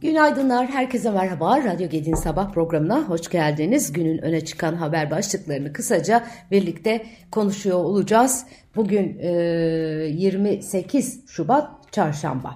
Günaydınlar, herkese merhaba. Radyo Gedin Sabah programına hoş geldiniz. Günün öne çıkan haber başlıklarını kısaca birlikte konuşuyor olacağız. Bugün e, 28 Şubat Çarşamba.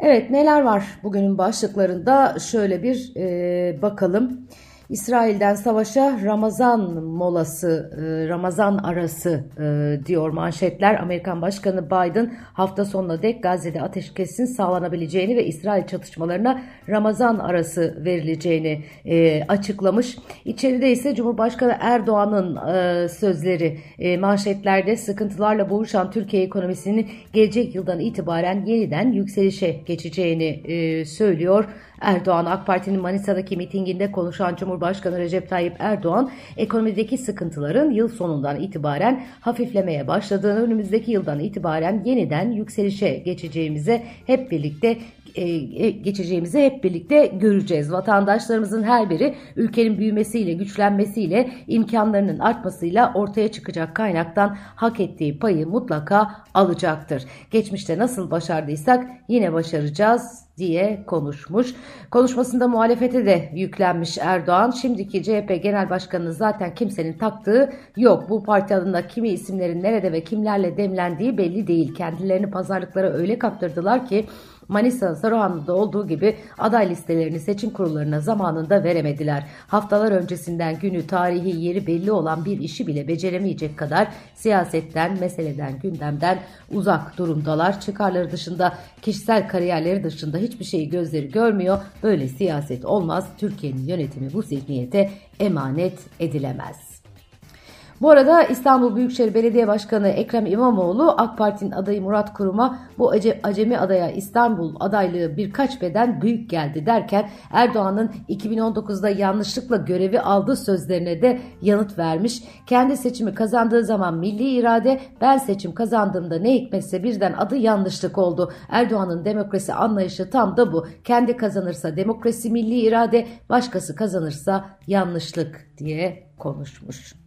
Evet neler var bugünün başlıklarında şöyle bir e, bakalım. İsrail'den savaşa Ramazan molası, e, Ramazan arası e, diyor manşetler. Amerikan Başkanı Biden hafta sonuna dek Gazze'de ateşkesin sağlanabileceğini ve İsrail çatışmalarına Ramazan arası verileceğini e, açıklamış. İçeride ise Cumhurbaşkanı Erdoğan'ın sözleri manşetlerde sıkıntılarla boğuşan Türkiye ekonomisinin gelecek yıldan itibaren yeniden yükselişe geçeceğini söylüyor. Erdoğan AK Parti'nin Manisa'daki mitinginde konuşan Cumhurbaşkanı Recep Tayyip Erdoğan ekonomideki sıkıntıların yıl sonundan itibaren hafiflemeye başladığını önümüzdeki yıldan itibaren yeniden yükselişe geçeceğimize hep birlikte geçeceğimizi hep birlikte göreceğiz. Vatandaşlarımızın her biri ülkenin büyümesiyle, güçlenmesiyle, imkanlarının artmasıyla ortaya çıkacak kaynaktan hak ettiği payı mutlaka alacaktır. Geçmişte nasıl başardıysak yine başaracağız diye konuşmuş. Konuşmasında muhalefete de yüklenmiş Erdoğan. Şimdiki CHP Genel Başkanı zaten kimsenin taktığı yok. Bu parti adında kimi isimlerin nerede ve kimlerle demlendiği belli değil. Kendilerini pazarlıklara öyle kaptırdılar ki Manisa Saruhanlı'da olduğu gibi aday listelerini seçim kurullarına zamanında veremediler. Haftalar öncesinden günü, tarihi, yeri belli olan bir işi bile beceremeyecek kadar siyasetten, meseleden, gündemden uzak durumdalar. Çıkarları dışında, kişisel kariyerleri dışında hiçbir şeyi gözleri görmüyor. Böyle siyaset olmaz. Türkiye'nin yönetimi bu zihniyete emanet edilemez. Bu arada İstanbul Büyükşehir Belediye Başkanı Ekrem İmamoğlu AK Parti'nin adayı Murat Kurum'a bu acemi adaya İstanbul adaylığı birkaç beden büyük geldi derken Erdoğan'ın 2019'da yanlışlıkla görevi aldığı sözlerine de yanıt vermiş. Kendi seçimi kazandığı zaman milli irade ben seçim kazandığımda ne hikmetse birden adı yanlışlık oldu. Erdoğan'ın demokrasi anlayışı tam da bu. Kendi kazanırsa demokrasi milli irade başkası kazanırsa yanlışlık diye konuşmuş.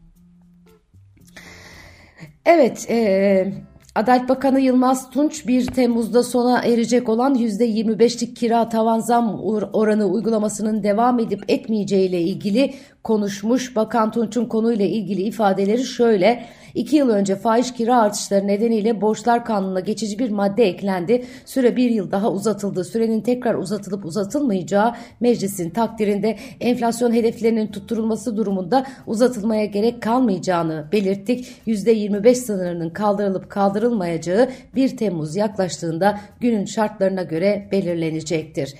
Evet, e, Adalet Bakanı Yılmaz Tunç 1 Temmuz'da sona erecek olan %25'lik kira tavan zam oranı uygulamasının devam edip etmeyeceği ile ilgili konuşmuş. Bakan Tunç'un konuyla ilgili ifadeleri şöyle. 2 yıl önce fahiş kira artışları nedeniyle borçlar kanununa geçici bir madde eklendi. Süre bir yıl daha uzatıldı. Sürenin tekrar uzatılıp uzatılmayacağı meclisin takdirinde enflasyon hedeflerinin tutturulması durumunda uzatılmaya gerek kalmayacağını belirttik. %25 sınırının kaldırılıp kaldırılmayacağı 1 Temmuz yaklaştığında günün şartlarına göre belirlenecektir.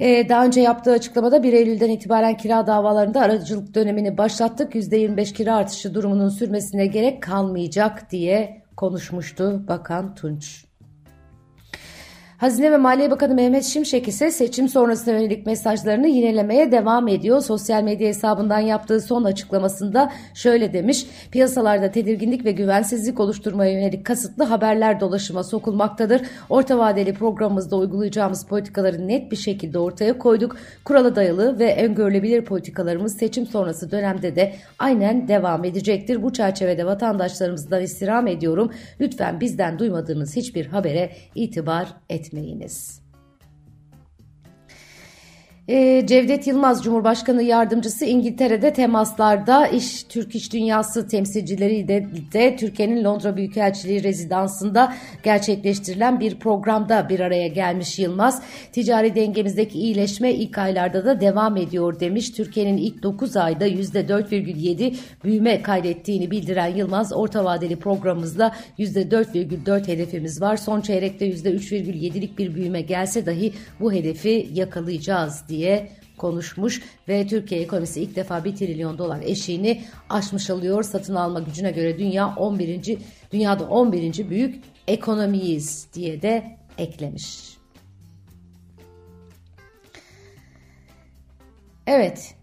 Ee, daha önce yaptığı açıklamada 1 Eylül'den itibaren kira davalarında aracılık dönemini başlattık. %25 kira artışı durumunun sürmesine gerek kalmayacak diye konuşmuştu Bakan Tunç. Hazine ve Maliye Bakanı Mehmet Şimşek ise seçim sonrasına yönelik mesajlarını yinelemeye devam ediyor. Sosyal medya hesabından yaptığı son açıklamasında şöyle demiş. Piyasalarda tedirginlik ve güvensizlik oluşturmaya yönelik kasıtlı haberler dolaşıma sokulmaktadır. Orta vadeli programımızda uygulayacağımız politikaları net bir şekilde ortaya koyduk. Kurala dayalı ve öngörülebilir politikalarımız seçim sonrası dönemde de aynen devam edecektir. Bu çerçevede vatandaşlarımızdan istirham ediyorum. Lütfen bizden duymadığınız hiçbir habere itibar etmeyin etmeyiniz. Ee, Cevdet Yılmaz Cumhurbaşkanı Yardımcısı İngiltere'de temaslarda iş Türk İş Dünyası temsilcileri de, de Türkiye'nin Londra Büyükelçiliği rezidansında gerçekleştirilen bir programda bir araya gelmiş Yılmaz. Ticari dengemizdeki iyileşme ilk aylarda da devam ediyor demiş. Türkiye'nin ilk 9 ayda %4,7 büyüme kaydettiğini bildiren Yılmaz orta vadeli programımızda %4,4 hedefimiz var. Son çeyrekte %3,7'lik bir büyüme gelse dahi bu hedefi yakalayacağız diye diye konuşmuş ve Türkiye ekonomisi ilk defa 1 trilyon dolar eşiğini aşmış alıyor. Satın alma gücüne göre dünya 11. dünyada 11. büyük ekonomiyiz diye de eklemiş. Evet.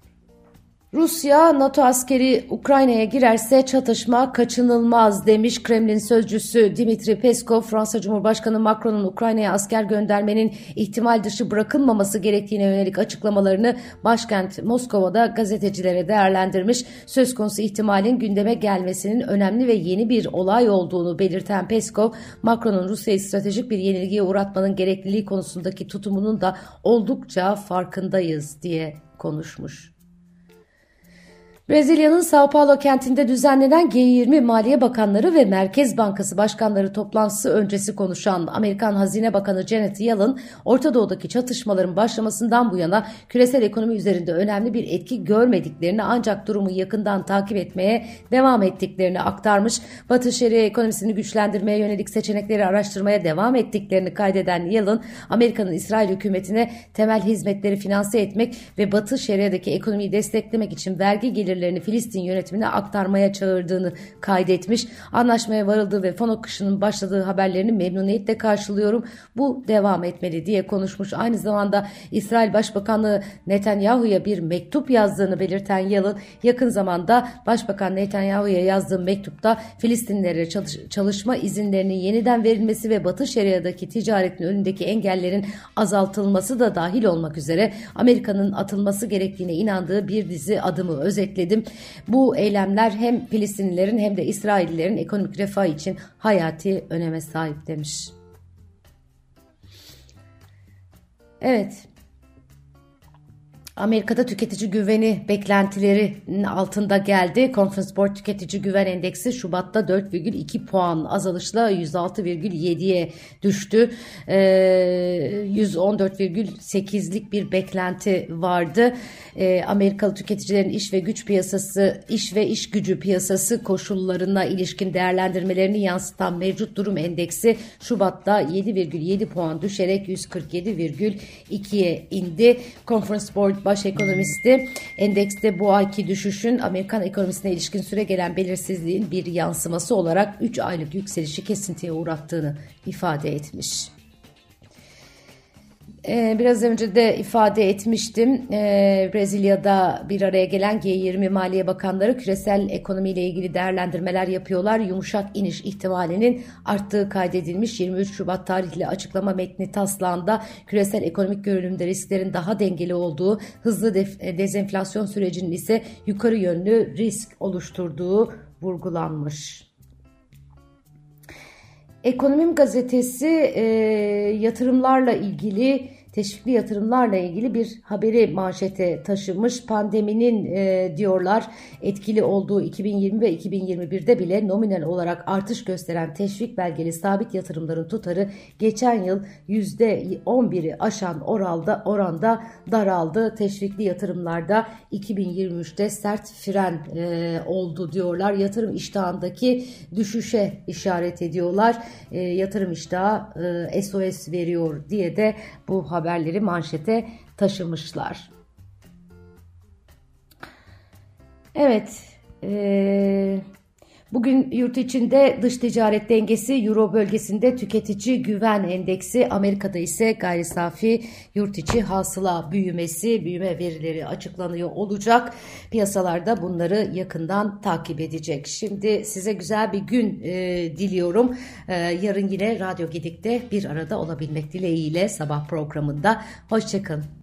Rusya, NATO askeri Ukrayna'ya girerse çatışma kaçınılmaz demiş Kremlin sözcüsü Dimitri Peskov. Fransa Cumhurbaşkanı Macron'un Ukrayna'ya asker göndermenin ihtimal dışı bırakılmaması gerektiğine yönelik açıklamalarını başkent Moskova'da gazetecilere değerlendirmiş. Söz konusu ihtimalin gündeme gelmesinin önemli ve yeni bir olay olduğunu belirten Peskov, Macron'un Rusya'yı stratejik bir yenilgiye uğratmanın gerekliliği konusundaki tutumunun da oldukça farkındayız diye konuşmuş. Brezilya'nın Sao Paulo kentinde düzenlenen G20 Maliye Bakanları ve Merkez Bankası Başkanları toplantısı öncesi konuşan Amerikan Hazine Bakanı Janet Yellen, Orta Doğu'daki çatışmaların başlamasından bu yana küresel ekonomi üzerinde önemli bir etki görmediklerini ancak durumu yakından takip etmeye devam ettiklerini aktarmış. Batı Şeria ekonomisini güçlendirmeye yönelik seçenekleri araştırmaya devam ettiklerini kaydeden Yellen, Amerika'nın İsrail hükümetine temel hizmetleri finanse etmek ve Batı Şeria'daki ekonomiyi desteklemek için vergi gelirleri gelirlerini Filistin yönetimine aktarmaya çağırdığını kaydetmiş. Anlaşmaya varıldığı ve fon akışının başladığı haberlerini memnuniyetle karşılıyorum. Bu devam etmeli diye konuşmuş. Aynı zamanda İsrail Başbakanı Netanyahu'ya bir mektup yazdığını belirten Yalın yakın zamanda Başbakan Netanyahu'ya yazdığı mektupta Filistinlere çalış çalışma izinlerinin yeniden verilmesi ve Batı Şeria'daki ticaretin önündeki engellerin azaltılması da dahil olmak üzere Amerika'nın atılması gerektiğine inandığı bir dizi adımı özetledi dedim. Bu eylemler hem Filistinlilerin hem de İsraillilerin ekonomik refah için hayati öneme sahip demiş. Evet, Amerika'da tüketici güveni beklentilerinin altında geldi. Conference Board Tüketici Güven Endeksi Şubat'ta 4,2 puan azalışla 106,7'ye düştü. Ee, 114,8'lik bir beklenti vardı. Ee, Amerikalı tüketicilerin iş ve güç piyasası, iş ve iş gücü piyasası koşullarına ilişkin değerlendirmelerini yansıtan mevcut durum endeksi Şubat'ta 7,7 puan düşerek 147,2'ye indi. Conference Board baş ekonomisti endekste bu ayki düşüşün Amerikan ekonomisine ilişkin süre gelen belirsizliğin bir yansıması olarak 3 aylık yükselişi kesintiye uğrattığını ifade etmiş. Ee, biraz önce de ifade etmiştim. Ee, Brezilya'da bir araya gelen G20 Maliye Bakanları küresel ekonomiyle ilgili değerlendirmeler yapıyorlar. Yumuşak iniş ihtimalinin arttığı kaydedilmiş 23 Şubat tarihli açıklama metni taslağında küresel ekonomik görünümde risklerin daha dengeli olduğu, hızlı dezenflasyon sürecinin ise yukarı yönlü risk oluşturduğu vurgulanmış. Ekonomim gazetesi e, yatırımlarla ilgili teşvikli yatırımlarla ilgili bir haberi manşete taşımış. Pandeminin e, diyorlar etkili olduğu 2020 ve 2021'de bile nominal olarak artış gösteren teşvik belgeli sabit yatırımların tutarı geçen yıl %11'i aşan oranda, oranda daraldı. Teşvikli yatırımlarda 2023'te sert fren e, oldu diyorlar. Yatırım iştahındaki düşüşe işaret ediyorlar. E, yatırım iştahı e, SOS veriyor diye de bu haber haberleri manşete taşımışlar. Evet, e, bugün yurt içinde dış ticaret dengesi Euro bölgesinde tüketici güven endeksi, Amerika'da ise gayri safi yurt içi hasıla büyümesi, büyüme verileri açıklanıyor olacak. Piyasalarda bunları yakından takip edecek. Şimdi size güzel bir gün e, diliyorum. E, yarın yine Radyo Gedik'te bir arada olabilmek dileğiyle sabah programında. Hoşçakalın.